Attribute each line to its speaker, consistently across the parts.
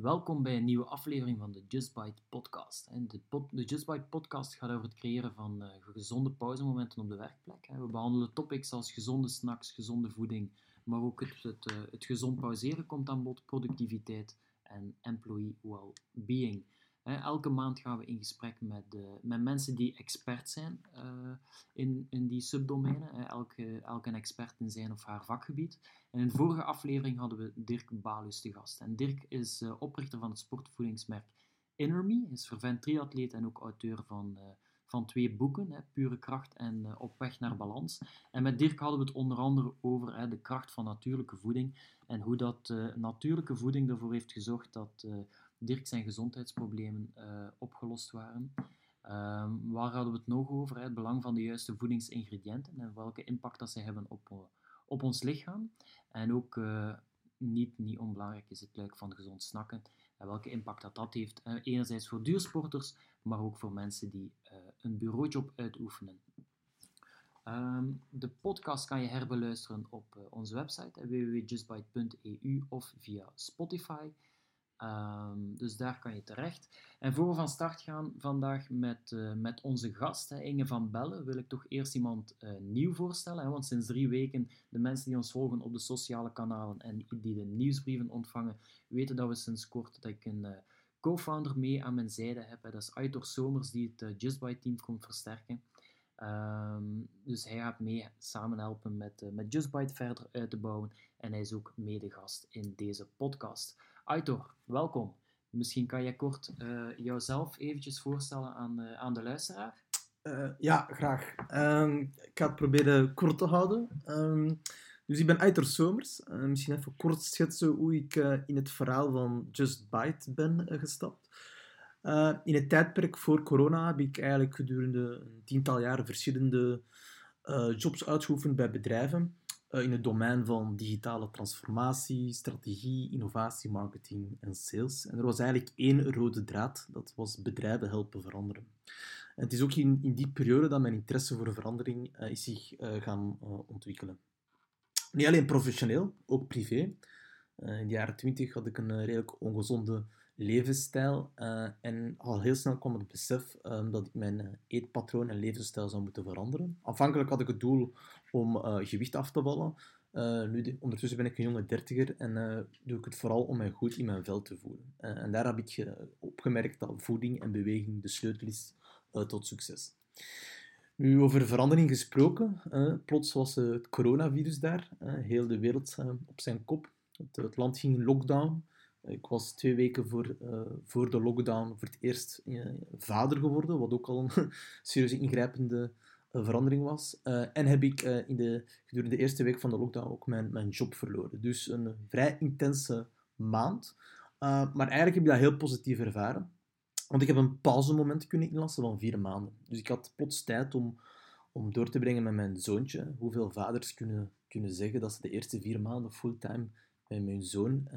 Speaker 1: Welkom bij een nieuwe aflevering van de Just Bite podcast. De, Just Bite podcast gaat over het creëren van uh, gezonde pauzemomenten op de werkplek. We behandelen topics als gezonde snacks, gezonde voeding, maar ook het, het, het gezond pauzeren komt aan bod, productiviteit en employee well-being. Elke maand gaan we in gesprek met, uh, met mensen die expert zijn uh, in, in die subdomeinen. Elke, elke expert in zijn of haar vakgebied. In de vorige aflevering hadden we Dirk Balus te gast. En Dirk is uh, oprichter van het sportvoedingsmerk Innerme. Hij is vervent triatleet en ook auteur van, van twee boeken, hè, Pure Kracht en Op weg naar balans. En met Dirk hadden we het onder andere over hè, de kracht van natuurlijke voeding en hoe dat natuurlijke voeding ervoor heeft gezorgd dat Dirk zijn gezondheidsproblemen uh, opgelost waren. Uh, waar hadden we het nog over? Het belang van de juiste voedingsingrediënten en welke impact dat ze hebben op, uh, op ons lichaam. En ook uh, niet, niet onbelangrijk is het luik van gezond snakken en welke impact dat, dat heeft. enerzijds voor duursporters, maar ook voor mensen die een bureaujob uitoefenen. Um, de podcast kan je herbeluisteren op onze website www.justbite.eu of via Spotify. Um, dus daar kan je terecht. En voor we van start gaan vandaag met, uh, met onze gast, Inge van Bellen, wil ik toch eerst iemand uh, nieuw voorstellen. Hè, want sinds drie weken, de mensen die ons volgen op de sociale kanalen en die de nieuwsbrieven ontvangen, weten dat we sinds kort dat ik een uh, co-founder mee aan mijn zijde heb. Hè. Dat is Aitor Somers, die het Just By team komt versterken. Um, dus hij gaat mee samen helpen met, met Just verder uit te bouwen. En hij is ook medegast in deze podcast. Aitor, welkom. Misschien kan jij kort uh, jouzelf eventjes voorstellen aan, uh, aan de luisteraar?
Speaker 2: Uh, ja, graag. Um, ik ga het proberen kort te houden. Um, dus ik ben Aitor Somers. misschien even kort schetsen hoe ik in het verhaal van Just Bite ben gestapt. in het tijdperk voor corona heb ik eigenlijk gedurende een tiental jaren verschillende jobs uitgeoefend bij bedrijven. Eh, in het domein van digitale transformatie, strategie, innovatie, marketing en sales. En er was eigenlijk één rode draad, dat was bedrijven helpen veranderen. En het is ook in, in die periode dat mijn interesse voor verandering uh, is zich uh, gaan ontwikkelen. Niet alleen professioneel, ook privé. in de jaren twintig had ik een redelijk ongezonde levensstijl. En al heel snel kwam het besef um, dat ik mijn eetpatroon en levensstijl zou moeten veranderen. Aanvankelijk had ik het doel om uh, gewicht af te vallen. nu, de, ondertussen ben ik een jonge dertiger en doe ik het vooral om mij goed in mijn vel te voelen. en daar heb ik opgemerkt dat voeding en beweging de sleutel is tot succes. Nu, over verandering gesproken, plots was het coronavirus daar. heel de wereld op zijn kop. Het, het land ging in lockdown. Ik was twee weken voor, voor de lockdown voor het eerst vader geworden, wat ook al een serieuze ingrijpende verandering was. en heb ik in de, gedurende de eerste week van de lockdown ook mijn, mijn job verloren. Dus een vrij intense maand. maar eigenlijk heb ik dat heel positief ervaren. Want ik heb een pauzemoment kunnen inlassen van vier maanden. Dus ik had plots tijd om, om door te brengen met mijn zoontje. Hoeveel vaders kunnen, kunnen zeggen dat ze de eerste vier maanden fulltime met mijn zoon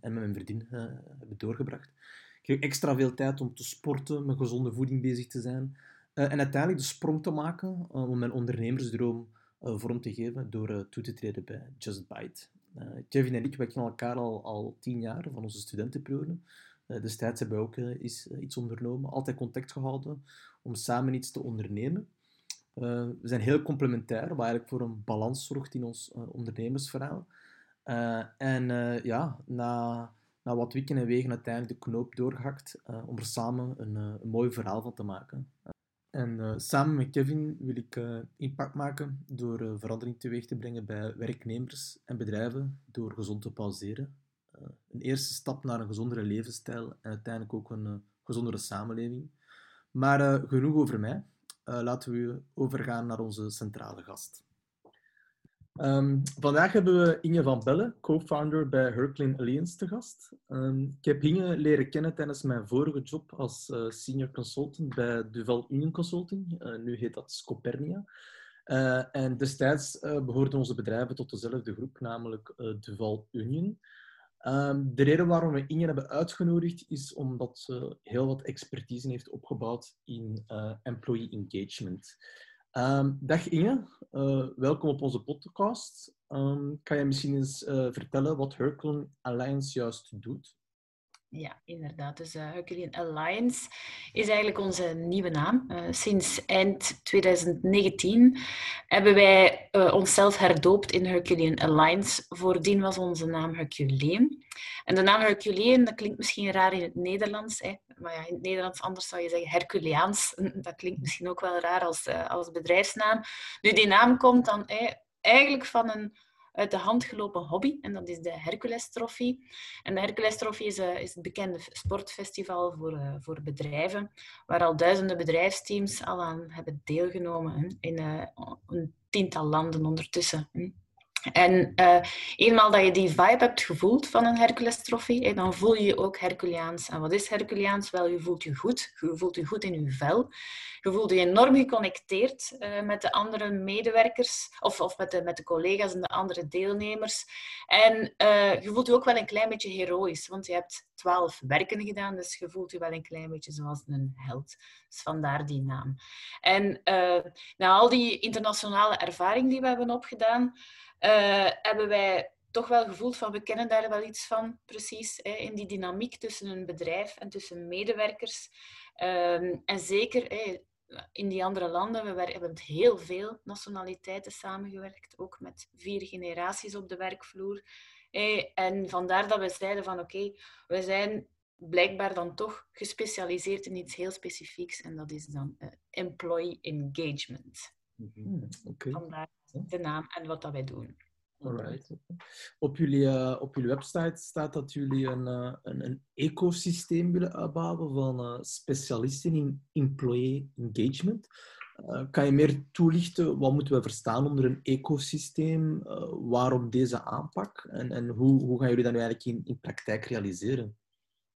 Speaker 2: en met mijn uh, hebben doorgebracht. Ik kreeg extra veel tijd om te sporten, met gezonde voeding bezig te zijn. Uh, en uiteindelijk de sprong te maken om mijn ondernemersdroom vorm te geven door toe te treden bij Just Bite. Kevin en ik, kennen elkaar al, al tien jaar van onze studentenperiode. destijds hebben we ook is, iets ondernomen, altijd contact gehouden om samen iets te ondernemen. we zijn heel complementair, wat eigenlijk voor een balans zorgt in ons ondernemersverhaal. En ja, na, na wat wikken en wegen uiteindelijk de knoop doorgehakt om er samen een, een, mooi verhaal van te maken. En samen met Kevin wil ik impact maken door verandering teweeg te brengen bij werknemers en bedrijven door gezond te pauzeren. een eerste stap naar een gezondere levensstijl en uiteindelijk ook een gezondere samenleving. Maar genoeg over mij. laten we overgaan naar onze centrale gast. Um, vandaag hebben we Inge van Bellen, co-founder bij Herklin Alliance, te gast. Um, ik heb Inge leren kennen tijdens mijn vorige job als uh, senior consultant bij Duval Union Consulting. Uh, nu heet dat Scopernia. Uh, en destijds behoorden onze bedrijven tot dezelfde groep, namelijk Duval Union. Um, de reden waarom we Inge hebben uitgenodigd is omdat ze heel wat expertise heeft opgebouwd in employee engagement. Um, dag Inge, uh, welkom op onze podcast. Um, kan je misschien eens uh, vertellen wat Hercules Alliance juist doet?
Speaker 3: Ja, inderdaad. Dus uh, Herculean Alliance is eigenlijk onze nieuwe naam. Uh, sinds eind 2019 hebben wij uh, onszelf herdoopt in Herculean Alliance. Voordien was onze naam Herculean. En de naam Herculean, dat klinkt misschien raar in het Nederlands. Hè? Maar ja, in het Nederlands anders zou je zeggen Herculeaans. Dat klinkt misschien ook wel raar als, als bedrijfsnaam. Nu, die naam komt dan eigenlijk van een uit de hand gelopen hobby. En dat is de Hercules Trophy. En de Hercules Trophy is, uh, is het bekende sportfestival voor, uh, voor bedrijven, waar al duizenden bedrijfsteams al aan hebben deelgenomen in uh, een tiental landen ondertussen. En uh, eenmaal dat je die vibe hebt gevoeld van een Hercules-trofee, dan voel je je ook Herculeaans. En wat is Herculeaans? Wel, je voelt je goed. Je voelt je goed in je vel. Je voelt je enorm geconnecteerd uh, met de andere medewerkers of, of met, de, met de collega's en de andere deelnemers. En uh, je voelt je ook wel een klein beetje heroïs, want je hebt twaalf werken gedaan, dus je voelt je wel een klein beetje zoals een held. Dus vandaar die naam. En na al die internationale ervaring die we hebben opgedaan, uh, hebben wij toch wel gevoeld van we kennen daar wel iets van, precies, hè, in die dynamiek tussen een bedrijf en tussen medewerkers. Um, en zeker hè, in die andere landen, we hebben met heel veel nationaliteiten samengewerkt, ook met vier generaties op de werkvloer. En vandaar dat we zeiden van oké, okay, we zijn blijkbaar dan toch gespecialiseerd in iets heel specifieks en dat is dan uh, employee engagement.
Speaker 2: Mm -hmm. okay.
Speaker 3: Vandaar de naam en wat dat wij doen.
Speaker 2: Alright. Op jullie, uh, op jullie website staat dat jullie een, uh, een, een, ecosysteem willen uitbouwen van uh, specialisten in employee engagement. Kan je meer toelichten wat moeten we verstaan onder een ecosysteem? waarom deze aanpak? En, en hoe, hoe gaan jullie dat nu eigenlijk in, in praktijk realiseren?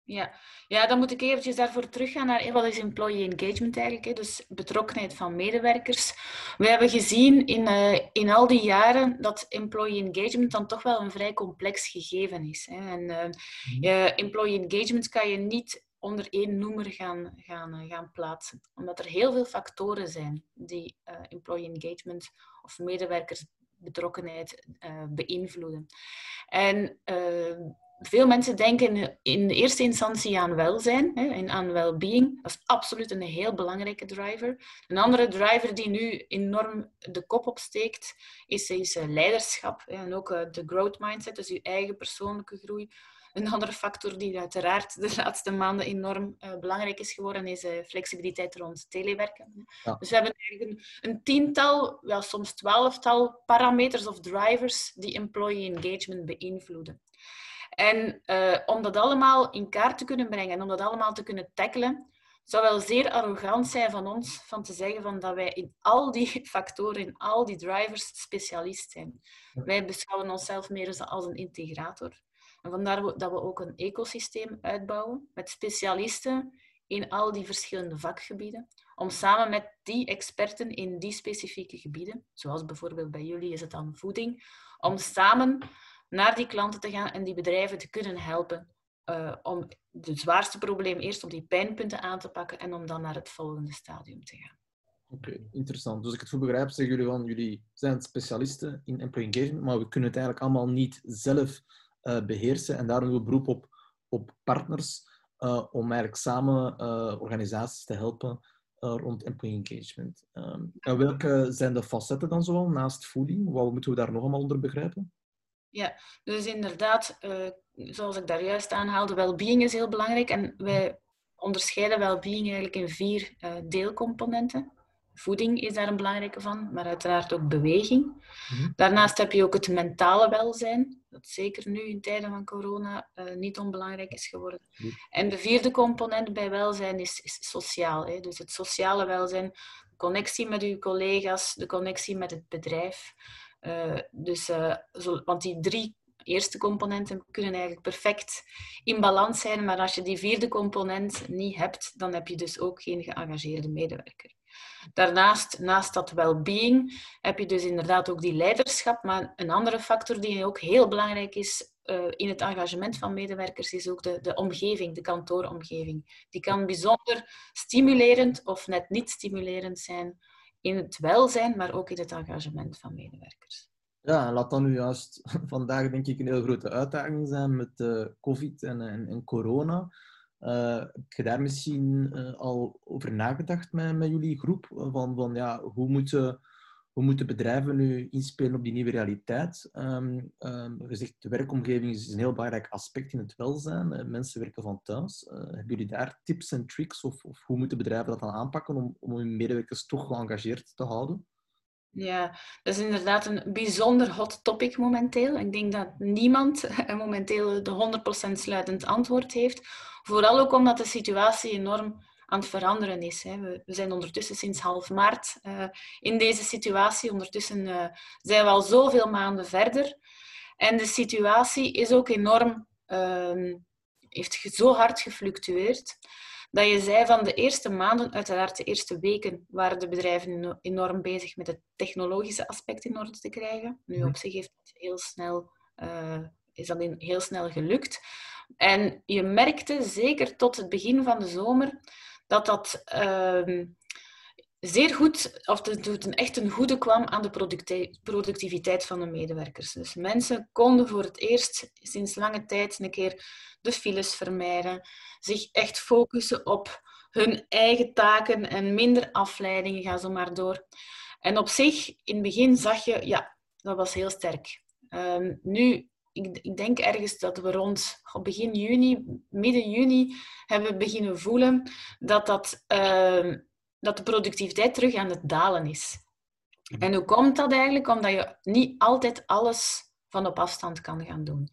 Speaker 3: Ja. ja, dan moet ik eventjes daarvoor teruggaan naar wat is employee engagement eigenlijk, hè? dus betrokkenheid van medewerkers. We hebben gezien in, uh, in al die jaren dat employee engagement dan toch wel een vrij complex gegeven is. Hè? En uh, employee engagement kan je niet onder één noemer gaan, gaan, uh, gaan plaatsen, omdat er heel veel factoren zijn die employee engagement of medewerkersbetrokkenheid beïnvloeden. En veel mensen denken in eerste instantie aan welzijn en aan well-being. Dat is absoluut een heel belangrijke driver. Een andere driver die nu enorm de kop opsteekt, is, is eh, leiderschap en ook eh, de growth mindset, dus je eigen persoonlijke groei. Een andere factor die uiteraard de laatste maanden enorm uh, belangrijk is geworden, is uh, flexibiliteit rond telewerken. Ja. Dus we hebben eigenlijk een, een, tiental, wel soms twaalftal parameters of drivers die employee engagement beïnvloeden. En uh, om dat allemaal in kaart te kunnen brengen en om dat allemaal te kunnen tackelen, zou wel zeer arrogant zijn van ons van te zeggen van dat wij in al die factoren, in al die drivers specialist zijn. Wij beschouwen onszelf meer als een integrator. En vandaar dat we ook een ecosysteem uitbouwen met specialisten in al die verschillende vakgebieden. Om samen met die experten in die specifieke gebieden, zoals bijvoorbeeld bij jullie is het dan voeding, om samen naar die klanten te gaan en die bedrijven te kunnen helpen uh, om het zwaarste probleem eerst op die pijnpunten aan te pakken en om dan naar het volgende stadium te gaan.
Speaker 2: Oké, interessant. Dus ik het goed begrijp, zeggen jullie van jullie zijn specialisten in employee engagement, maar we kunnen het eigenlijk allemaal niet zelf beheersen en daarom doen we beroep op, op partners uh, om eigenlijk samen organisaties te helpen rond employee engagement. Um, en welke zijn de facetten dan zoal naast voeding? Wat moeten we daar nog allemaal onder begrijpen?
Speaker 3: Ja, dus inderdaad, zoals ik daar juist aanhaalde, well-being is heel belangrijk. En wij onderscheiden well-being eigenlijk in vier deelcomponenten. Voeding is daar een belangrijke van, maar uiteraard ook beweging. Mm-hmm. Daarnaast heb je ook het mentale welzijn, dat zeker nu in tijden van corona uh, niet onbelangrijk is geworden. En de vierde component bij welzijn is, is sociaal. Hè? Dus het sociale welzijn, de connectie met uw collega's, de connectie met het bedrijf. Uh, dus, uh, zo, want die drie eerste componenten kunnen eigenlijk perfect in balans zijn, maar als je die vierde component niet hebt, dan heb je dus ook geen geëngageerde medewerker. Daarnaast, naast dat well-being, heb je dus inderdaad ook die leiderschap, maar een andere factor die ook heel belangrijk is uh, in het engagement van medewerkers is ook de, de omgeving, de kantooromgeving. Die kan bijzonder stimulerend of net niet stimulerend zijn in het welzijn, maar ook in het engagement van medewerkers.
Speaker 2: Ja, laat dat nu juist vandaag denk ik een heel grote uitdaging zijn met uh, COVID en, en corona. Uh, heb je daar misschien uh, al over nagedacht met, met jullie groep? Van, van ja, hoe moeten, hoe moeten bedrijven nu inspelen op die nieuwe realiteit? Um, um, gezegd, de werkomgeving is een heel belangrijk aspect in het welzijn. Uh, mensen werken van thuis. hebben jullie daar tips en tricks? Of, of hoe moeten bedrijven dat dan aanpakken om, om hun medewerkers toch geëngageerd te houden?
Speaker 3: Ja, dat is inderdaad een bijzonder hot topic momenteel. Ik denk dat niemand momenteel de 100% sluitend antwoord heeft. Vooral ook omdat de situatie enorm aan het veranderen is. We zijn ondertussen sinds half maart eh, in deze situatie. Ondertussen eh, zijn we al zoveel maanden verder. En de situatie is ook enorm, uh, heeft zo hard gefluctueerd dat je zei van de eerste maanden, uiteraard de eerste weken, waren de bedrijven enorm bezig met het technologische aspect in orde te krijgen. Nu op zich heeft het heel snel, uh, is dat heel snel gelukt. En je merkte zeker tot het begin van de zomer dat dat uh, zeer goed, of dat een echt een goede kwam aan de productiviteit van de medewerkers. Dus mensen konden voor het eerst sinds lange tijd een keer de files vermijden, zich echt focussen op hun eigen taken en minder afleidingen, ga zo maar door. En op zich, in het begin zag je, ja, dat was heel sterk. Um, nu, ik, ik, denk ergens dat we rond begin juni, midden juni, hebben beginnen voelen dat, dat, uh, dat de productiviteit terug aan het dalen is. En hoe komt dat eigenlijk? Omdat je niet altijd alles van op afstand kan gaan doen.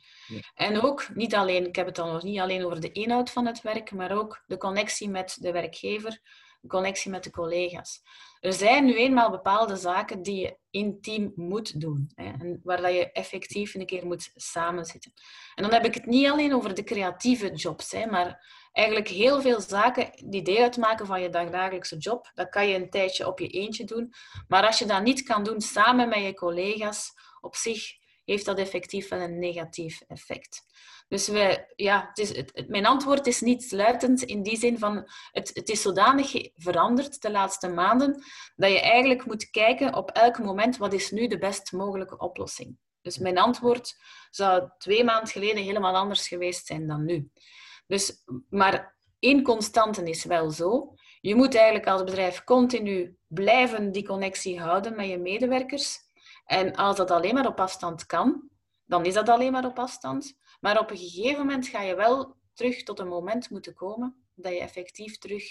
Speaker 3: En ook, niet alleen, ik heb het dan nog niet alleen over de inhoud van het werk, maar ook de connectie met de werkgever, de connectie met de collega's. Er zijn nu eenmaal bepaalde zaken die je intiem moet doen, hè, en waar dat je effectief een keer moet samenzitten. En dan heb ik het niet alleen over de creatieve jobs, hè, maar eigenlijk heel veel zaken die deel uitmaken van je dagelijkse job. Dat kan je een tijdje op je eentje doen, maar als je dat niet kan doen samen met je collega's, op zich heeft dat effectief wel een negatief effect. Dus we, ja, het is, mijn antwoord is niet sluitend in die zin van het, het is zodanig veranderd de laatste maanden dat je eigenlijk moet kijken op elk moment wat is nu de best mogelijke oplossing. Dus mijn antwoord zou twee maanden geleden helemaal anders geweest zijn dan nu. Dus, maar één is wel zo. Je moet eigenlijk als bedrijf continu blijven die connectie houden met je medewerkers. En als dat alleen maar op afstand kan, dan is dat alleen maar op afstand. Maar op een gegeven moment ga je wel terug tot een moment moeten komen dat je effectief terug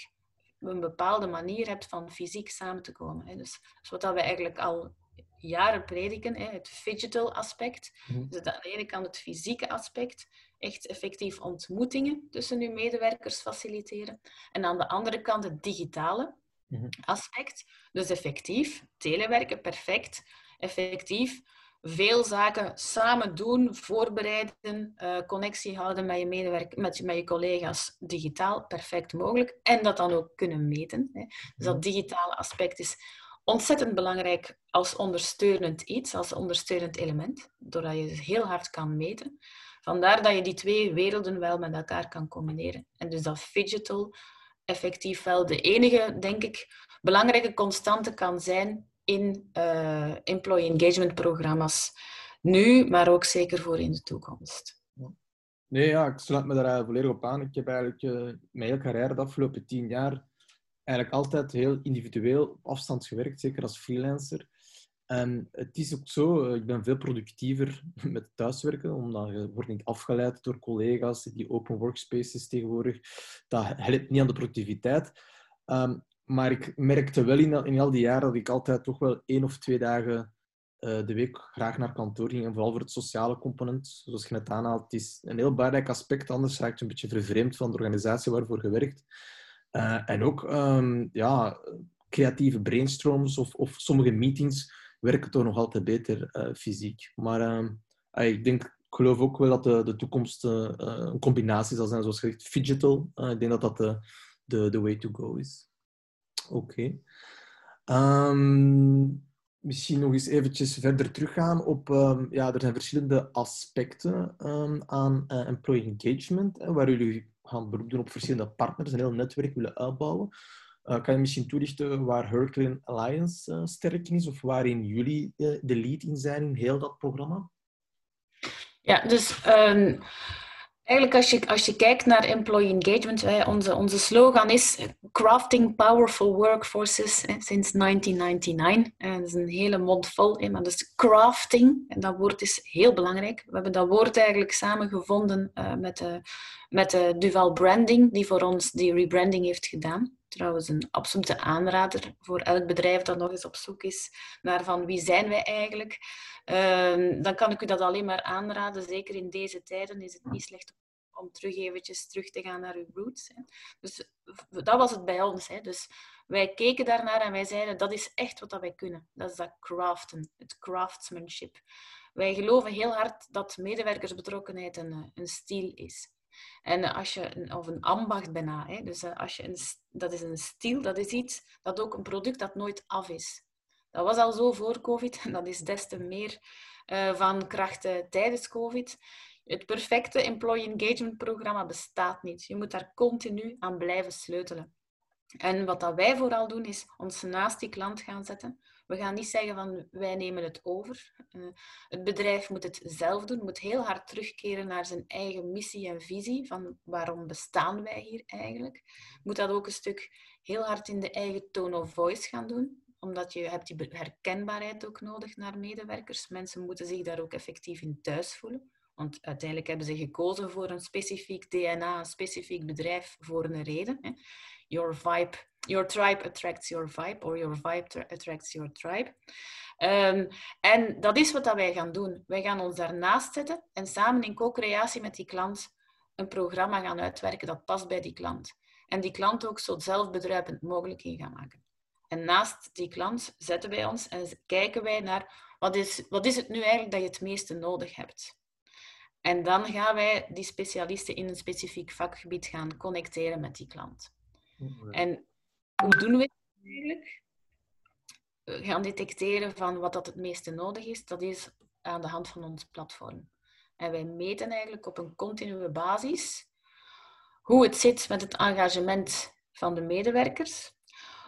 Speaker 3: een bepaalde manier hebt van fysiek samen te komen. Dus wat we eigenlijk al jaren prediken, het digital aspect. Mhm. Dus aan de ene kant het fysieke aspect, echt effectief ontmoetingen tussen uw medewerkers faciliteren. En aan de andere kant het digitale mhm. aspect. Dus effectief, telewerken, perfect effectief veel zaken samen doen, voorbereiden, uh, connectie houden met je medewerker, met, met je collega's digitaal, perfect mogelijk. En dat dan ook kunnen meten. Hè. Dus dat mhm. digitale aspect is ontzettend belangrijk als ondersteunend iets, als ondersteunend element, doordat je het heel hard kan meten. Vandaar dat je die twee werelden wel met elkaar kan combineren. En dus dat digital effectief wel de enige, denk ik, belangrijke constante kan zijn in uh, employee engagement programma's. Nu, maar ook zeker voor in de toekomst.
Speaker 2: Nee, ja, ik sluit me daar volledig op aan. Ik heb eigenlijk uh, mijn hele carrière de afgelopen tien jaar eigenlijk altijd heel individueel op afstand gewerkt, zeker als freelancer. En het is ook zo, eh, ik ben veel productiever met thuiswerken, omdat je wordt niet afgeleid door collega's, die open workspaces tegenwoordig. Dat helpt niet aan de productiviteit. Um, maar ik merkte wel in, in al die jaren dat ik altijd toch wel één of twee dagen uh, de week graag naar kantoor ging. En vooral voor het sociale component, zoals je net aanhaalt. Het is een heel belangrijk aspect, anders raakt je een beetje vervreemd van de organisatie waarvoor je werkt. Uh, en ook um, ja, creatieve brainstorms of, of sommige meetings werken toch nog altijd beter uh, fysiek. Maar uh, ik denk, geloof ook wel dat de, de toekomst uh, een combinatie zal zijn, zoals gezegd, digital. ik denk dat dat de, de, way to go is. Oké. Ehm, misschien nog eens eventjes verder teruggaan op... Ja, er zijn verschillende aspecten aan employee engagement, waar jullie gaan beroep doen op verschillende partners, een heel netwerk willen uitbouwen. kan je misschien toelichten waar Herculean Alliance sterk in is of waarin jullie de lead in zijn in heel dat programma?
Speaker 3: Ja, dus um, Eigenlijk als je, als je kijkt naar employee engagement, wij, onze, onze slogan is Crafting Powerful Workforces hè, sinds 1999. En dat is een hele mond vol, hè, maar crafting, en dat woord is heel belangrijk. We hebben dat woord eigenlijk samengevonden uh, met, de, met de Duval Branding, die voor ons die rebranding heeft gedaan. Trouwens, een absolute aanrader voor elk bedrijf dat nog eens op zoek is naar van wie zijn wij eigenlijk. Uh, dan kan ik u dat alleen maar aanraden. Zeker in deze tijden is het niet slecht om terug eventjes terug te gaan naar uw roots. Hè. Dus dat was het bij ons. Hè. Dus wij keken daarnaar en wij zeiden, dat is echt wat dat wij kunnen. Dat is dat craften, het craftsmanship. Wij geloven heel hard dat medewerkersbetrokkenheid een, eh, een stiel is. En als je, of een ambacht bijna, hè. dus eh, als je een, dat is een stiel, dat is iets, dat ook een product dat nooit af is. Dat was al zo voor COVID en dat is des te meer uh, van krachten tijdens COVID. Het perfecte employee engagement programma bestaat niet. Je moet daar continu aan blijven sleutelen. En wat dat wij vooral doen, is ons naast die klant gaan zetten. We gaan niet zeggen van wij nemen het over. Uh, het bedrijf moet het zelf doen, moet heel hard terugkeren naar zijn eigen missie en visie van waarom bestaan wij hier eigenlijk. Moet dat ook een stuk heel hard in de eigen tone of voice gaan doen omdat je hebt die herkenbaarheid ook nodig naar medewerkers. Mensen moeten zich daar ook effectief in thuis voelen. Want uiteindelijk hebben ze gekozen voor een specifiek DNA, een specifiek bedrijf voor een reden. Your vibe, your tribe attracts your vibe, or your vibe attracts your tribe. Um, en dat is wat dat wij gaan doen. Wij gaan ons daarnaast zetten en samen in co-creatie met die klant een programma gaan uitwerken dat past bij die klant. En die klant ook zo zelfbedruipend mogelijk in gaan maken. En naast die klant zetten wij ons en kijken wij naar wat is, wat is het nu eigenlijk dat je het meeste nodig hebt. En dan gaan wij die specialisten in een specifiek vakgebied gaan connecteren met die klant. En hoe doen we het eigenlijk? We gaan detecteren van wat dat het meeste nodig is. Dat is aan de hand van ons platform. En wij meten eigenlijk op een continue basis hoe het zit met het engagement van de medewerkers,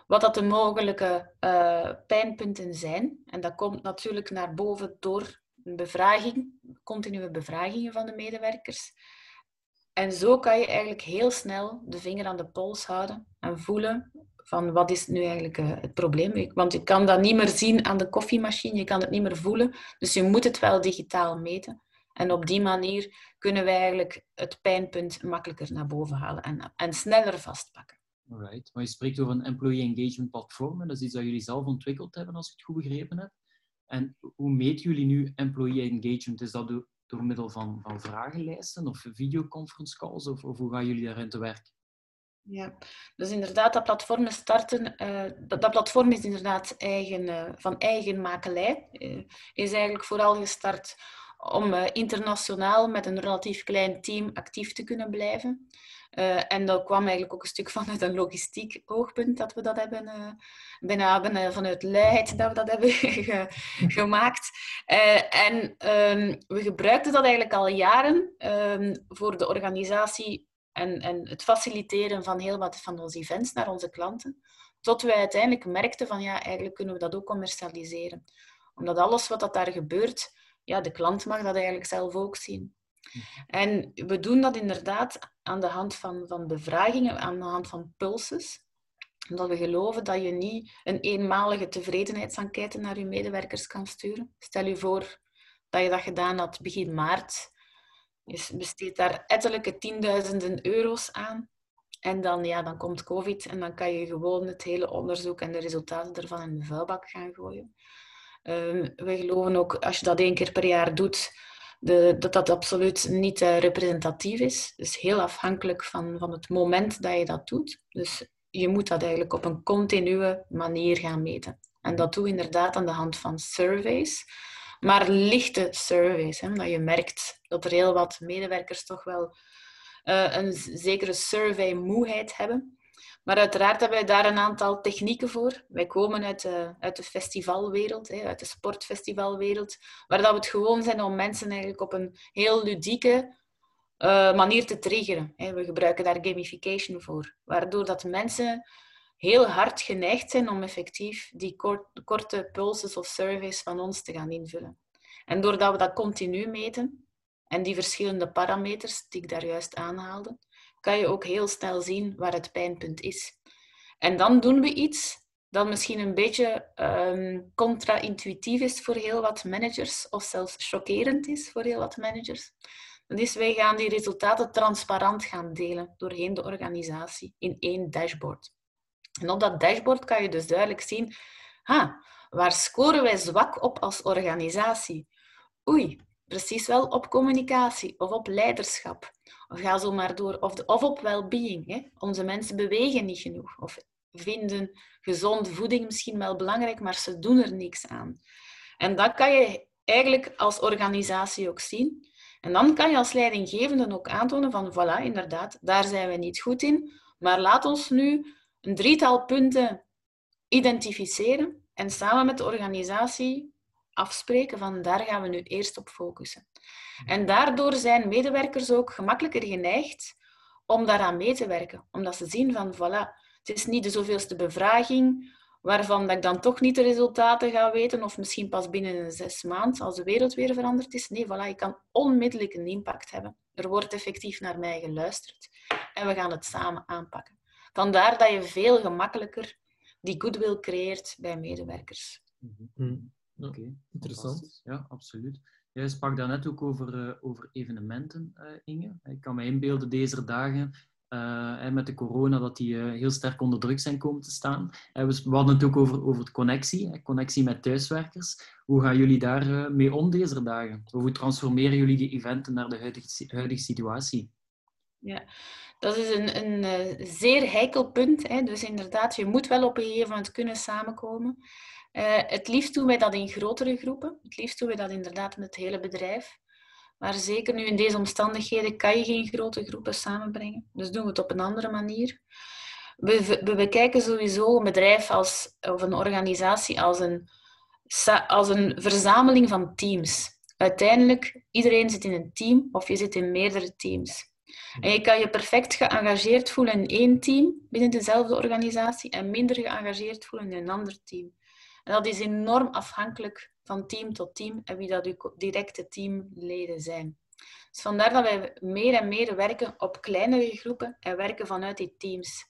Speaker 3: wat dat de mogelijke uh, pijnpunten zijn. En dat komt natuurlijk naar boven door een bevraging, continue bevragingen van de medewerkers. En zo kan je eigenlijk heel snel de vinger aan de pols houden en voelen van wat is nu eigenlijk eh, het probleem. Want je kan dat niet meer zien aan de koffiemachine, je kan het niet meer voelen. Dus je moet het wel digitaal meten. En op die manier kunnen wij eigenlijk het pijnpunt makkelijker naar boven halen en, en sneller vastpakken.
Speaker 1: Alright. Maar je spreekt over een employee engagement platform. Dat is iets dat jullie zelf ontwikkeld hebben, als ik het goed begrepen heb. En hoe meten jullie nu employee engagement? Is dat door, door middel van, van vragenlijsten of videoconference calls? Of, of hoe gaan jullie daarin te werk?
Speaker 3: Ja, dus inderdaad, dat platform starten, uh, dat, platform is inderdaad eigen, uh, van eigen makelij. Uh, is eigenlijk vooral gestart om internationaal met een relatief klein team actief te kunnen blijven. Uh, en dat kwam eigenlijk ook een stuk vanuit een logistiek oogpunt dat we dat hebben, uh, bijna, bijna vanuit luiheid dat we dat hebben ge, gemaakt. Uh, en um, we gebruikten dat eigenlijk al jaren um, voor de organisatie en, en het faciliteren van heel wat van onze events naar onze klanten. Tot we uiteindelijk merkten van ja, eigenlijk kunnen we dat ook commercialiseren. Omdat alles wat dat daar gebeurt, ja, de klant mag dat eigenlijk zelf ook zien. En we doen dat inderdaad aan de hand van, van bevragingen, aan de hand van pulses. Omdat we geloven dat je niet een eenmalige tevredenheidsenquête naar je medewerkers kan sturen. Stel je voor dat je dat gedaan had begin maart. Je besteedt daar ettelijke tienduizenden euro's aan. En dan, ja, dan komt COVID en dan kan je gewoon het hele onderzoek en de resultaten ervan in de vuilbak gaan gooien. Uh, we geloven ook, als je dat één keer per jaar doet, dat dat absoluut niet uh, representatief is. Dus heel afhankelijk van, van het moment dat je dat doet. Dus je moet dat eigenlijk op een continue manier gaan meten. En dat doe je inderdaad aan de hand van surveys. Maar lichte surveys, hè, omdat je merkt dat er heel wat medewerkers toch wel uh, een zekere survey-moeheid hebben. Maar uiteraard hebben wij daar een aantal technieken voor. Wij komen uit de, uit de festivalwereld, hè, uit de sportfestivalwereld, waar dat we het gewoon zijn om mensen eigenlijk op een heel ludieke uh, manier te triggeren. Hè. We gebruiken daar gamification voor, waardoor dat mensen heel hard geneigd zijn om effectief die korte pulses of surveys van ons te gaan invullen. En doordat we dat continu meten en die verschillende parameters die ik daar juist aanhaalde, kan je ook heel snel zien waar het pijnpunt is. En dan doen we iets dat misschien een beetje um, contra-intuïtief is voor heel wat managers, of zelfs chockerend is voor heel wat managers. Dat is, wij gaan die resultaten transparant gaan delen doorheen de organisatie in één dashboard. En op dat dashboard kan je dus duidelijk zien, ha, waar scoren wij zwak op als organisatie? Oei, precies wel op communicatie of op leiderschap. Ga zo maar door. Of, of op well-being. Onze mensen bewegen niet genoeg. Of vinden gezonde voeding misschien wel belangrijk, maar ze doen er niks aan. En dat kan je eigenlijk als organisatie ook zien. En dan kan je als leidinggevende ook aantonen van, voilà, inderdaad, daar zijn we niet goed in, maar laat ons nu een drietal punten identificeren en samen met de organisatie afspreken van daar gaan we nu eerst op focussen. En daardoor zijn medewerkers ook gemakkelijker geneigd om daaraan mee te werken, omdat ze zien van voilà, het is niet de zoveelste bevraging waarvan dat ik dan toch niet de resultaten ga weten of misschien pas binnen een zes maanden als de wereld weer veranderd is. Nee, voilà, ik kan onmiddellijk een impact hebben. Er wordt effectief naar mij geluisterd en we gaan het samen aanpakken. Vandaar dat je veel gemakkelijker die goodwill creëert bij medewerkers.
Speaker 2: Mm Oké, interessant.
Speaker 1: Ja, absoluut. Jij sprak daarnet ook over, uh, over evenementen, uh, Inge. Ik kan me inbeelden deze dagen uh, met de corona, dat die heel sterk onder druk zijn komen te staan. we, hadden het ook over, over de connectie, connectie met thuiswerkers. Hoe gaan jullie daar mee om deze dagen? Hoe transformeren jullie die eventen naar de huidige, huidige situatie?
Speaker 3: Ja, dat is een, een, een zeer heikel punt. Hè. Dus inderdaad, je moet wel op een gegeven moment kunnen samenkomen. Uh, het liefst doen wij dat in grotere groepen. Het liefst doen wij dat inderdaad met het hele bedrijf. Maar zeker nu in deze omstandigheden kan je geen grote groepen samenbrengen. Dus doen we het op een andere manier. We, we bekijken sowieso een bedrijf als, of een organisatie als een, als een verzameling van teams. Uiteindelijk, iedereen zit in een team of je zit in meerdere teams. En je kan je perfect geëngageerd voelen in één team binnen dezelfde organisatie en minder geëngageerd voelen in een ander team. En dat is enorm afhankelijk van team tot team en wie dat uw directe teamleden zijn. Dus vandaar dat wij meer en meer werken op kleinere groepen en werken vanuit die teams.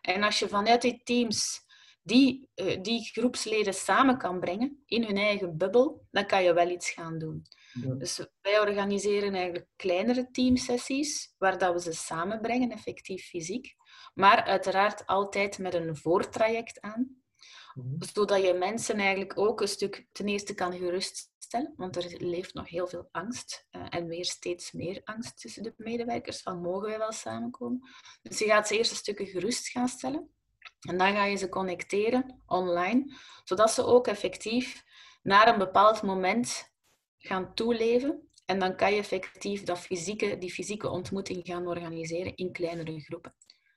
Speaker 3: En als je vanuit die teams die, uh, die groepsleden samen kan brengen in hun eigen bubbel, dan kan je wel iets gaan doen. Dus wij organiseren eigenlijk kleinere teamsessies, waar dat we ze samenbrengen, effectief fysiek. Maar uiteraard altijd met een voortraject aan. Mhm. Zodat je mensen eigenlijk ook een stuk ten eerste kan geruststellen, want er leeft nog heel veel angst uh, en weer steeds meer angst tussen de medewerkers van mogen wij wel samenkomen. Dus je gaat ze eerst een stukje gerust gaan stellen en dan ga je ze connecteren online, zodat ze ook effectief naar een bepaald moment gaan toeleven. En dan kan je effectief dat fysieke, die fysieke ontmoeting gaan organiseren in kleinere groepen.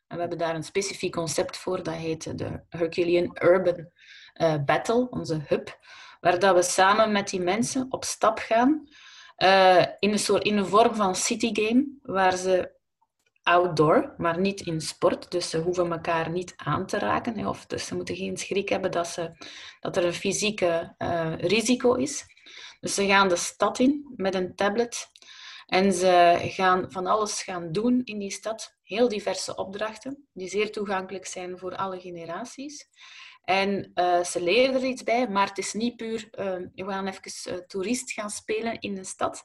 Speaker 3: En we hebben daar een specifiek concept voor, dat heet de Herculean Urban uh, Battle, onze hub, waar dat we samen met die mensen op stap gaan uh, in, een soort, in een vorm van citygame, waar ze outdoor, maar niet in sport, dus ze hoeven elkaar niet aan te raken, of dus ze moeten geen schrik hebben dat, ze, dat er een fysieke uh, risico is. Dus ze gaan de stad in met een tablet en ze gaan van alles gaan doen in die stad. Heel diverse opdrachten, die zeer toegankelijk zijn voor alle generaties. En uh, ze leren er iets bij, maar het is niet puur, uh, we gaan even uh, toerist gaan spelen in de stad.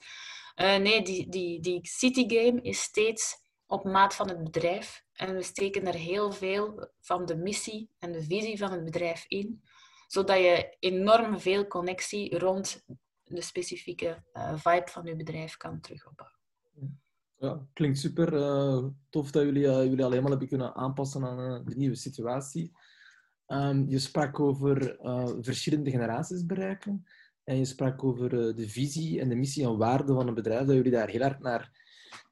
Speaker 3: nee, die, die, die citygame is steeds op maat van het bedrijf. En we steken er heel veel van de missie en de visie van het bedrijf in, zodat je enorm veel connectie rond de specifieke uh, vibe van uw bedrijf kan terugopbouwen.
Speaker 2: Ja, klinkt super uh, tof dat jullie, uh, jullie alleen maar hebben kunnen aanpassen aan de nieuwe situatie. Um, je sprak over verschillende generaties bereiken. En je sprak over de visie en de missie en waarde van een bedrijf, dat jullie daar heel hard naar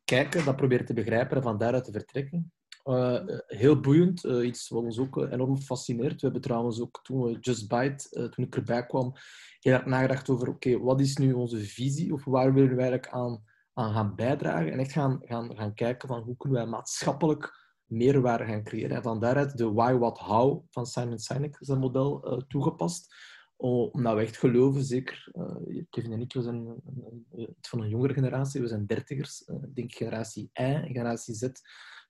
Speaker 2: kijken, dat proberen te begrijpen en van daaruit te vertrekken. Uh, heel boeiend, uh, iets wat ons ook enorm fascineert. We hebben trouwens ook toen we Just Bite, toen ik erbij kwam, heel erg nagedacht over, oké, wat is nu onze visie of waar willen we eigenlijk aan, aan gaan bijdragen? En echt gaan, gaan, gaan kijken van hoe kunnen wij maatschappelijk meerwaarde gaan creëren. En van daaruit de why, what, how van Simon Sinek, zijn model, toegepast. Omdat we echt geloven, zeker, Kevin en ik, we zijn van een jongere generatie, we zijn dertigers. ik denk generatie I en generatie Z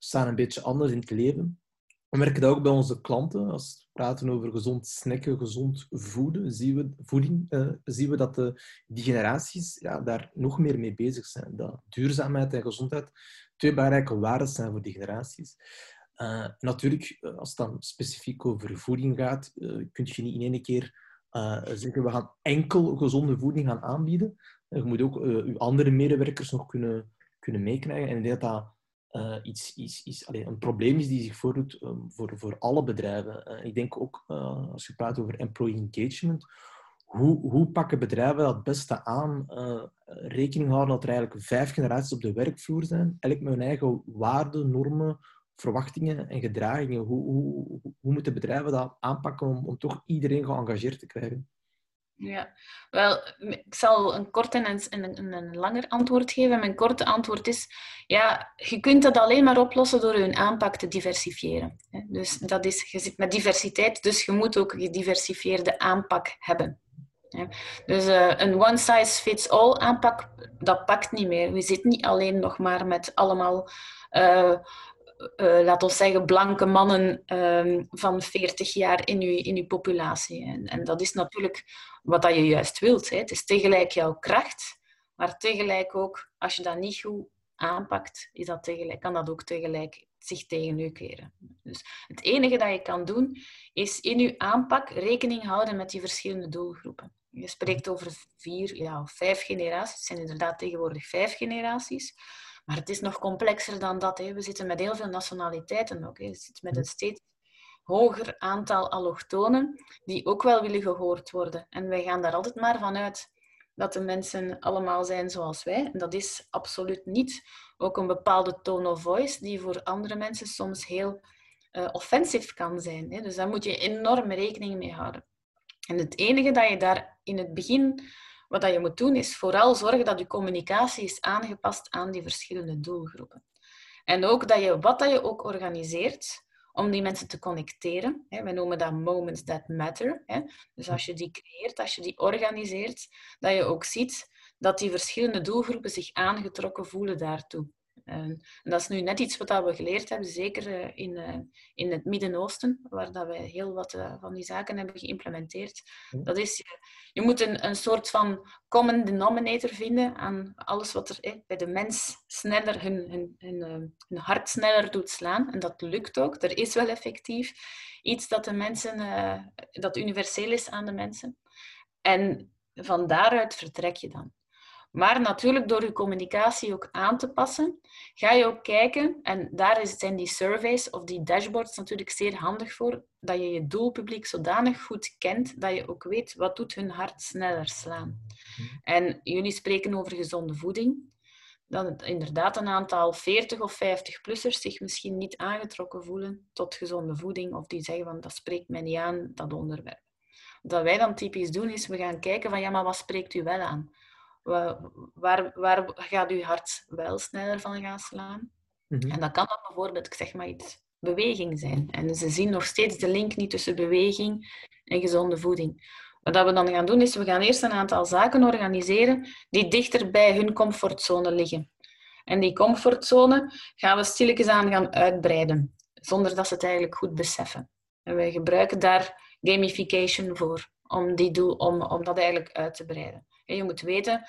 Speaker 2: staan een beetje anders in het leven. We merken dat ook bij onze klanten. Als we praten over gezond snacken, gezond voeden, zien we, voeding, uh, zien we dat de, die generaties ja, daar nog meer mee bezig zijn. Dat duurzaamheid en gezondheid twee belangrijke waarden zijn voor die generaties. Uh, natuurlijk, eh, als het dan specifiek over voeding gaat, kun je niet in één keer zeggen we gaan enkel gezonde voeding gaan aanbieden. je moet ook je andere medewerkers nog kunnen, kunnen meekrijgen. En ik uh, iets, iets, iets, een probleem is die zich voordoet um, voor, voor alle bedrijven. Uh, ik denk ook, uh, als je praat over employee engagement, hoe, hoe pakken bedrijven dat beste aan? rekening houden dat er eigenlijk vijf generaties op de werkvloer zijn, elk met hun eigen waarden, normen, verwachtingen en gedragingen. Hoe, hoe, hoe moeten bedrijven dat aanpakken om, om toch iedereen geëngageerd te krijgen?
Speaker 3: Ja, wel, ik zal een kort en een, een, een, langer antwoord geven. Mijn korte antwoord is, ja, je kunt dat alleen maar oplossen door je aanpak te diversifiëren. Dus dat is, je zit met diversiteit, dus je moet ook een gediversifieerde aanpak hebben. Dus uh, een one-size-fits-all aanpak, dat pakt niet meer. We zitten niet alleen nog maar met allemaal uh, uh, laat ons zeggen, blanke mannen um, van 40 jaar in je, in uw populatie. En, en dat is natuurlijk wat dat je juist wilt. Hè. Het is tegelijk jouw kracht, maar tegelijk ook, als je dat niet goed aanpakt, is dat tegelijk, kan dat ook tegelijk zich tegen u keren. Dus het enige dat je kan doen, is in je aanpak rekening houden met die verschillende doelgroepen. Je spreekt over vier ja, vijf generaties. Het zijn inderdaad tegenwoordig vijf generaties. Maar het is nog complexer dan dat. Hè. We zitten met heel veel nationaliteiten ook. Hè. We zitten met een steeds hoger aantal allochtonen die ook wel willen gehoord worden. En wij gaan daar altijd maar vanuit dat de mensen allemaal zijn zoals wij. En dat is absoluut niet. Ook een bepaalde tone of voice die voor andere mensen soms heel uh, offensief kan zijn. Hè. Dus daar moet je enorm rekening mee houden. En het enige dat je daar in het begin wat je moet doen, is vooral zorgen dat je communicatie is aangepast aan die verschillende doelgroepen. En ook dat je, wat dat je ook organiseert, om die mensen te connecteren. Wij noemen dat moments that matter. Dus als je die creëert, als je die organiseert, dat je ook ziet dat die verschillende doelgroepen zich aangetrokken voelen daartoe. En dat is nu net iets wat we geleerd hebben, zeker eh, in, eh, in het Midden-Oosten, waar dat we heel wat eh, van die zaken hebben geïmplementeerd. Dat is, je moet een, een soort van common denominator vinden aan alles wat er bij de mens sneller hun, hun, hun, hun, hart sneller doet slaan. En dat lukt ook. Er is wel effectief iets dat de mensen, dat universeel is aan de mensen. En van daaruit vertrek je dan. Maar natuurlijk door je communicatie ook aan te passen, ga je ook kijken, en daar zijn die surveys of die dashboards natuurlijk zeer handig voor, dat je je doelpubliek zodanig goed kent dat je ook weet wat doet hun hart sneller slaan. Mhm. En jullie spreken over gezonde voeding. Dat inderdaad een aantal 40 of 50-plussers zich misschien niet aangetrokken voelen tot gezonde voeding, of die zeggen van dat spreekt mij niet aan, dat onderwerp. Wat wij dan typisch doen, is we gaan kijken van ja, maar wat spreekt u wel aan? Waar, waar gaat uw hart wel sneller van gaan slaan? Mhm. En dat kan dan bijvoorbeeld, ik zeg maar iets, beweging zijn. En ze zien nog steeds de link niet tussen beweging en gezonde voeding. Wat we dan gaan doen, is we gaan eerst een aantal zaken organiseren die dichter bij hun comfortzone liggen. En die comfortzone gaan we stilletjes aan gaan uitbreiden, zonder dat ze het eigenlijk goed beseffen. En wij gebruiken daar gamification voor, om, die doel, om, om dat eigenlijk uit te breiden. En je moet weten,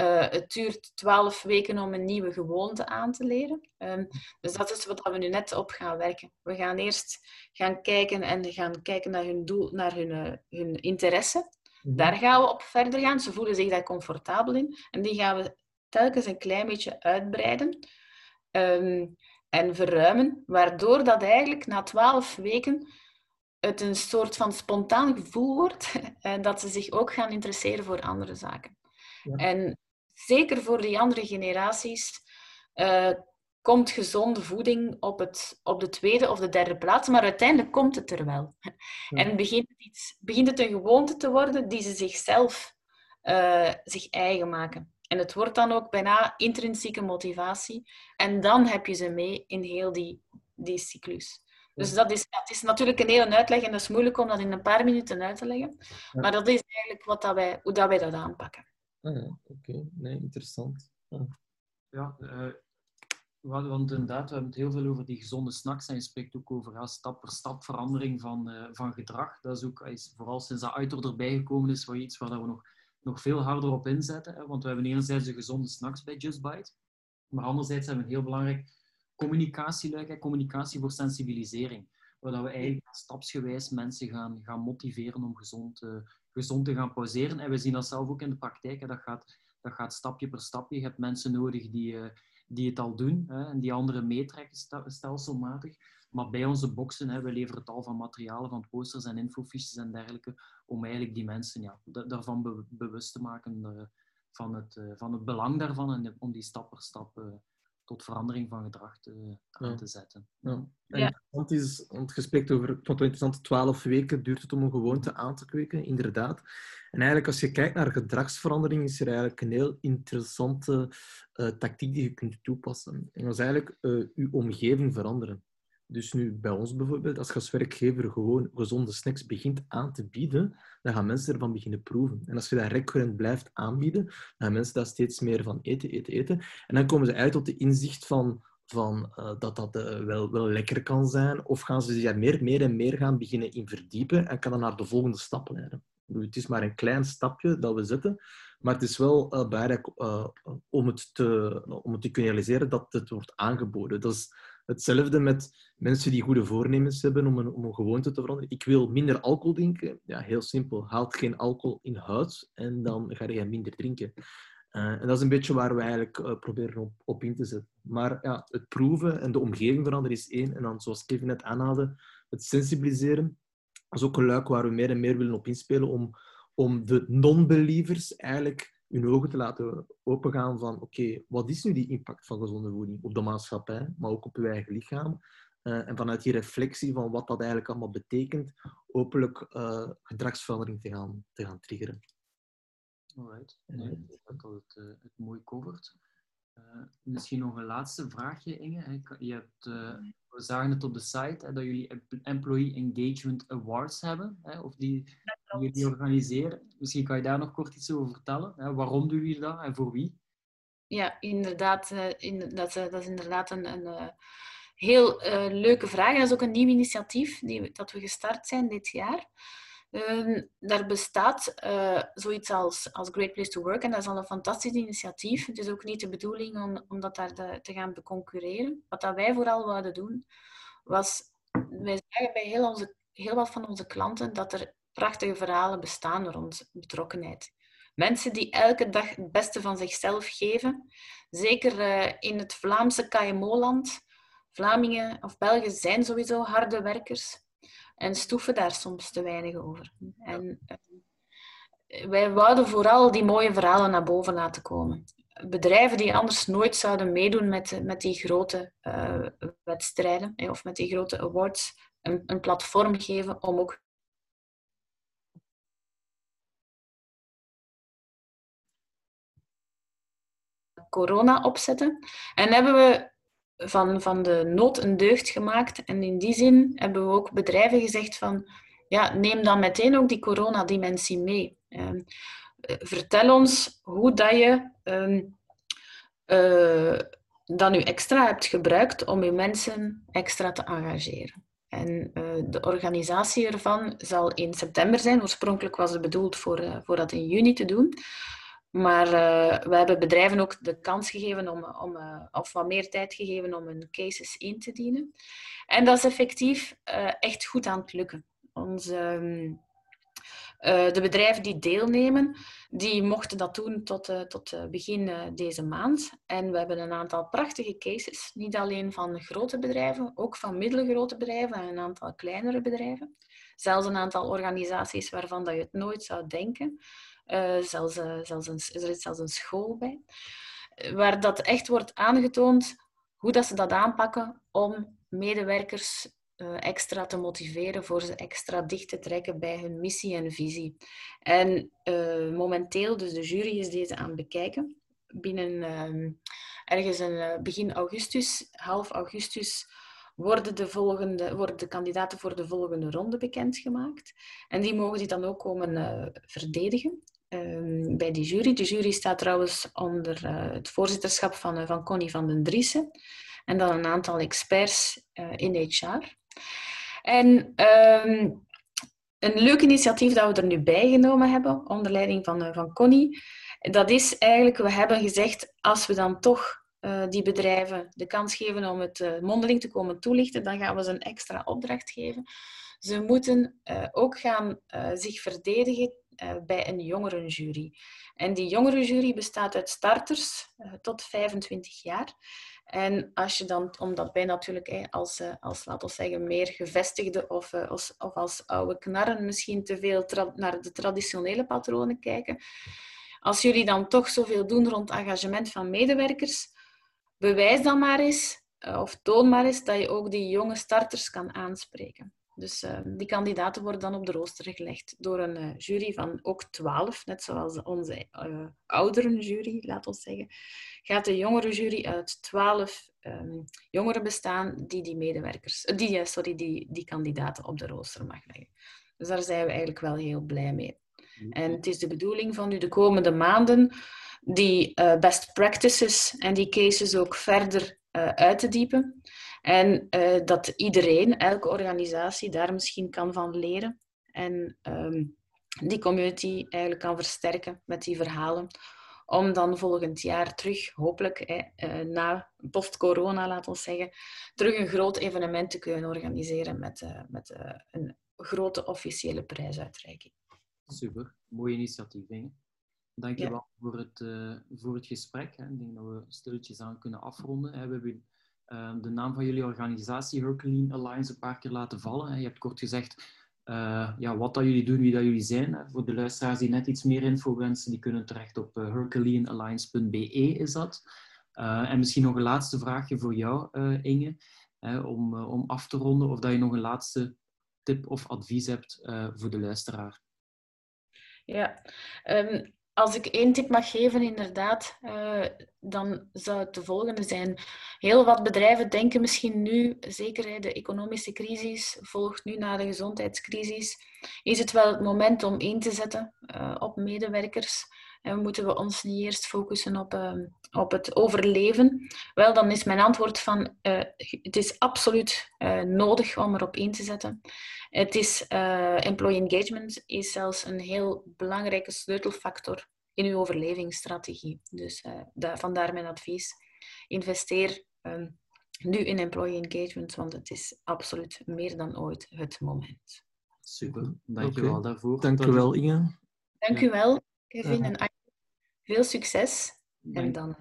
Speaker 3: uh, het duurt twaalf weken om een nieuwe gewoonte aan te leren. Um, dus dat is wat we nu net op gaan werken. We gaan eerst gaan kijken en gaan kijken naar hun doel, naar hun, uh, hun interesse. Mhm. Daar gaan we op verder gaan. Ze voelen zich daar comfortabel in. En die gaan we telkens een klein beetje uitbreiden um, en verruimen, waardoor dat eigenlijk na twaalf weken het een soort van spontaan gevoel wordt en dat ze zich ook gaan interesseren voor andere zaken. En zeker voor die andere generaties uh, komt gezonde voeding op, het, op de tweede of de derde plaats, maar uiteindelijk komt het er wel. En begint het, iets, begint het een gewoonte te worden die ze zichzelf uh, zich eigen maken. En het wordt dan ook bijna intrinsieke motivatie. En dan heb je ze mee in heel die die cyclus. Dus dat is, het is natuurlijk een hele uitleg en dat is moeilijk om dat in een paar minuten uit te leggen. Maar dat is eigenlijk wat dat wij, hoe dat wij dat aanpakken.
Speaker 2: Ah, ja. Oké, nee, interessant.
Speaker 1: Ja, uh, want inderdaad, we hebben het heel veel over die gezonde snacks en je spreekt ook over ja, stap per stap verandering van, uh, van gedrag. Dat is ook, is, vooral sinds dat Uitor erbij gekomen is, iets waar we nog, nog veel harder op inzetten. Hè? Want we hebben enerzijds de gezonde snacks bij Just Bite, maar anderzijds hebben we een heel belangrijk communicatieluik, communicatie voor sensibilisering. Waar we eigenlijk stapsgewijs mensen gaan, gaan motiveren om gezond, uh, gezond te gaan pauzeren. En we zien dat zelf ook in de praktijk. Hè. Dat, gaat, dat gaat stapje per stapje. Je hebt mensen nodig die, uh, die het al doen hè, en die anderen meetrekken stelselmatig. Maar bij onze boxen, hè, we leveren tal van materialen, van posters en infofiches en dergelijke, om eigenlijk die mensen ja, daarvan bewust te maken uh, van, het, van het belang daarvan en om die stap per stap tot verandering van gedrag te, aan te zetten.
Speaker 2: Ja. ja. Het is, want je spreekt over tot interessante twaalf weken duurt het om een gewoonte aan te kweken, inderdaad. En eigenlijk als je kijkt naar gedragsverandering, is er eigenlijk een heel interessante uh, tactiek die je kunt toepassen. En dat is eigenlijk uh, je omgeving veranderen. Dus nu bij ons bijvoorbeeld, als je als werkgever gewoon gezonde snacks begint aan te bieden, dan gaan mensen ervan beginnen proeven. En als je dat recurrent blijft aanbieden, dan gaan mensen daar steeds meer van eten, eten, eten. En dan komen ze uit tot de inzicht van, van uh, dat dat uh, wel, wel lekker kan zijn. Of gaan ze zich daar meer, meer en meer gaan beginnen in verdiepen en kan dan naar de volgende stap leiden. Het is maar een klein stapje dat we zetten, maar het is wel uh, belangrijk om, het te, om het te kunnen realiseren dat het wordt aangeboden. Dat is, Hetzelfde met mensen die goede voornemens hebben om een, gewoonte te veranderen. Ik wil minder alcohol drinken. Ja, heel simpel. Haal geen alcohol in huis en dan ga je minder drinken. Uh, en dat is een beetje waar we eigenlijk uh, proberen op, op, in te zetten. Maar ja, het proeven en de omgeving veranderen is één. En dan, zoals Kevin net aanhaalde, het sensibiliseren. Dat is ook een luik waar we meer en meer willen op inspelen om, om de non-believers eigenlijk hun ogen te laten opengaan van oké, wat is nu die impact van gezonde voeding op de maatschappij, maar ook op uw eigen lichaam. Uh, en vanuit die reflectie van wat dat eigenlijk allemaal betekent, hopelijk uh, gedragsverandering te gaan, te gaan triggeren.
Speaker 1: Alright, nee, ik denk dat het, uh, het mooi covert. misschien nog een laatste vraagje, Inge. Je hebt, we zagen het op de site hè, dat jullie Employee Engagement Awards hebben, hè, of die, die jullie organiseren. Misschien kan je daar nog kort iets over vertellen. Hè? Waarom doen jullie dat en voor wie?
Speaker 3: Ja, inderdaad. In, dat, uh, dat, is inderdaad een, een uh, heel leuke vraag. Dat is ook een nieuw initiatief die, dat we gestart zijn dit jaar. Ehm, daar bestaat zoiets als, als Great Place to Work en dat is al een fantastisch initiatief. Het is ook niet de bedoeling om, dat daar te, gaan concurreren. Wat dat wij vooral wouden doen, was... Wij zeggen bij heel, onze, heel wat van onze klanten dat er prachtige verhalen bestaan rond betrokkenheid. Mensen die elke dag het beste van zichzelf geven. Zeker uh, in het Vlaamse KMO-land. Vlamingen of Belgen zijn sowieso harde werkers en stoeven daar soms te weinig over. En uh, wij wouden vooral die mooie verhalen naar boven laten komen. Bedrijven die anders nooit zouden meedoen met, met die grote uh, wedstrijden of met die grote awards, een, een platform geven om ook corona opzetten. En hebben we van, van de nood een deugd gemaakt. En in die zin hebben we ook bedrijven gezegd van, ja, neem dan meteen ook die coronadimensie mee. Uh, vertel ons hoe dat je uh, uh, dat nu extra hebt gebruikt om je mensen extra te engageren. En uh, de organisatie ervan zal in september zijn. Oorspronkelijk was het bedoeld voor, voor dat in juni te doen. Maar uh, we hebben bedrijven ook de kans gegeven om, om uh, of wat meer tijd gegeven om hun cases in te dienen. En dat is effectief uh, echt goed aan het lukken. Onze, um, de bedrijven die deelnemen, die mochten dat doen tot, tot begin deze maand. En we hebben een aantal prachtige cases. Niet alleen van grote bedrijven, ook van middelgrote bedrijven en een aantal kleinere bedrijven. Zelfs een aantal organisaties waarvan dat je het nooit zou denken. Uh, zelfs, uh, zelfs een, er is zelfs een school bij. Waar dat echt wordt aangetoond hoe dat ze dat aanpakken om medewerkers extra te motiveren, voor ze extra dicht te trekken bij hun missie en visie. En momenteel, dus de jury is deze aan het bekijken. Binnen ergens in begin augustus, half augustus, worden de, volgende, worden de kandidaten voor de volgende ronde bekendgemaakt. En die mogen zich dan ook komen verdedigen um, bij die jury. De jury staat trouwens onder uh, het voorzitterschap van, uh, van Connie van den Driessen. En dan een aantal experts in HR. En um, een leuk initiatief dat we er nu bij genomen hebben, onder leiding van, van Connie, dat is eigenlijk, we hebben gezegd, als we dan toch die bedrijven de kans geven om het mondeling te komen toelichten, dan gaan we ze een extra opdracht geven. Ze moeten uh, ook gaan zich verdedigen bij een jongerenjury. En die jongerenjury bestaat uit starters tot 25 jaar. En als je dan, omdat wij natuurlijk als, als laten we zeggen, meer gevestigde of, als, of als oude knarren misschien te veel naar de traditionele patronen kijken, als jullie dan toch zoveel doen rond engagement van medewerkers, bewijs dan maar eens, eh, of toon maar eens, dat je ook die jonge starters kan aanspreken. Dus uh, die kandidaten worden dan op de rooster gelegd door een uh, jury van ook twaalf, net zoals onze uh, ouderen jury, laat ons zeggen. Gaat de jongere jury uit twaalf um, jongeren bestaan die die medewerkers, die, sorry, die, die kandidaten op de rooster mag leggen. Dus daar zijn we eigenlijk wel heel blij mee. En het is de bedoeling van nu de komende maanden die best practices en die cases ook verder uit te diepen. En uh, dat iedereen, elke organisatie, daar misschien kan van leren. En um, die community eigenlijk kan versterken met die verhalen. Om dan volgend jaar terug, hopelijk eh, na post-corona, laten we zeggen, terug een groot evenement te kunnen organiseren met, met een grote officiële prijsuitreiking.
Speaker 1: Super, mooi initiatief, denk ik. Dank je wel voor, het, uh, voor het gesprek. Hè. Ik denk dat we stilletjes aan kunnen afronden. We hebben uh, de naam van jullie organisatie, Herculean Alliance, een paar keer laten vallen. Je hebt kort gezegd uh, ja, wat dat jullie doen, wie dat jullie zijn. Voor de luisteraars die net iets meer info wensen, die kunnen terecht op uh, herculeanalliance.be is dat. en misschien nog een laatste vraagje voor jou, Inge, om, om af te ronden. Of dat je nog een laatste tip of advies hebt voor de luisteraar.
Speaker 3: Ja, um, als ik één tip mag geven, inderdaad, uh, dan zou het de volgende zijn. Heel wat bedrijven denken misschien nu, zeker de economische crisis volgt nu na de gezondheidscrisis, is het wel het moment om in te zetten uh, op medewerkers. En moeten we ons niet eerst focussen op, uh, op het overleven? Wel, dan is mijn antwoord van het is absoluut nodig om erop in te zetten. Het is, uh, employee engagement is zelfs een heel belangrijke sleutelfactor in uw overlevingsstrategie. Dus uh, vandaar mijn advies. Investeer um, nu in employee engagement, want het is absoluut meer dan ooit het moment.
Speaker 1: Super, dankjewel okay. daarvoor.
Speaker 2: Dank u wel, Inge.
Speaker 3: Dank u wel, Kevin en. Veel succes. Dank. En dan...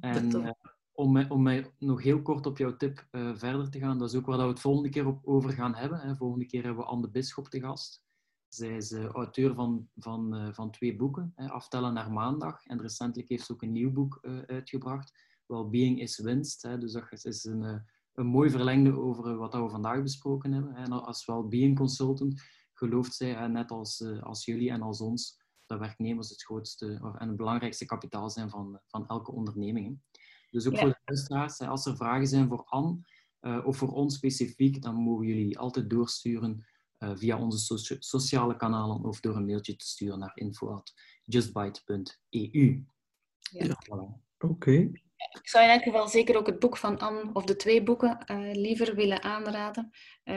Speaker 1: En, om, mij, om mij nog heel kort op jouw tip uh, verder te gaan, dat is ook waar we het volgende keer op over gaan hebben. Hè. Volgende keer hebben we Anne de Bisschop te gast. Zij is uh, auteur van, van, van twee boeken, hè, Aftellen naar Maandag. En recentelijk heeft ze ook een nieuw boek uitgebracht, Well-being is winst. Hè. Dus dat is een, een mooi verlengde over wat we vandaag besproken hebben. En als well-being consultant gelooft zij, net als, als jullie en als ons, dat werknemers het grootste en het belangrijkste kapitaal zijn van, van elke onderneming. Dus ook ja. voor de luisteraars, als er vragen zijn voor Anne uh, of voor ons specifiek, dan mogen jullie altijd doorsturen uh, via onze socia sociale kanalen of door een mailtje te sturen naar info.justbyte.eu.
Speaker 2: Ja. Voilà. Oké. Okay.
Speaker 3: Ik zou in elk geval zeker ook het boek van Anne, of de twee boeken, uh, liever willen aanraden. Uh,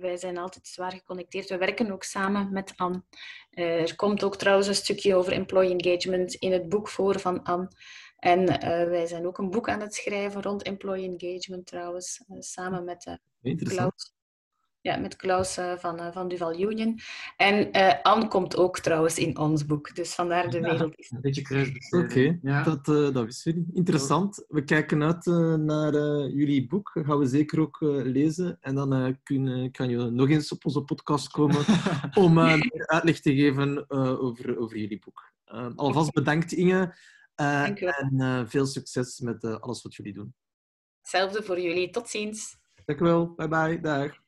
Speaker 3: wij zijn altijd zwaar geconnecteerd. We werken ook samen met Anne. Uh, er komt ook trouwens een stukje over employee engagement in het boek voor van Anne. En wij zijn ook een boek aan het schrijven rond employee engagement trouwens, samen met Klaus. Ja, met Klaus van, van Duval Union. En Anne komt ook trouwens in ons boek, dus vandaar de wereld is.
Speaker 1: een beetje kruis.
Speaker 2: Oké, okay, ja. dat, dat wisten jullie. Interessant. We kijken uit naar jullie boek. Dat gaan we zeker ook lezen. En dan kun, kan je nog eens op onze podcast komen om meer uitleg te geven over, over jullie boek. alvast bedankt Inge. Uh, en uh, veel succes met uh, alles wat jullie doen.
Speaker 3: Hetzelfde voor jullie. Tot ziens.
Speaker 2: Dank u wel. Bye bye. Dag.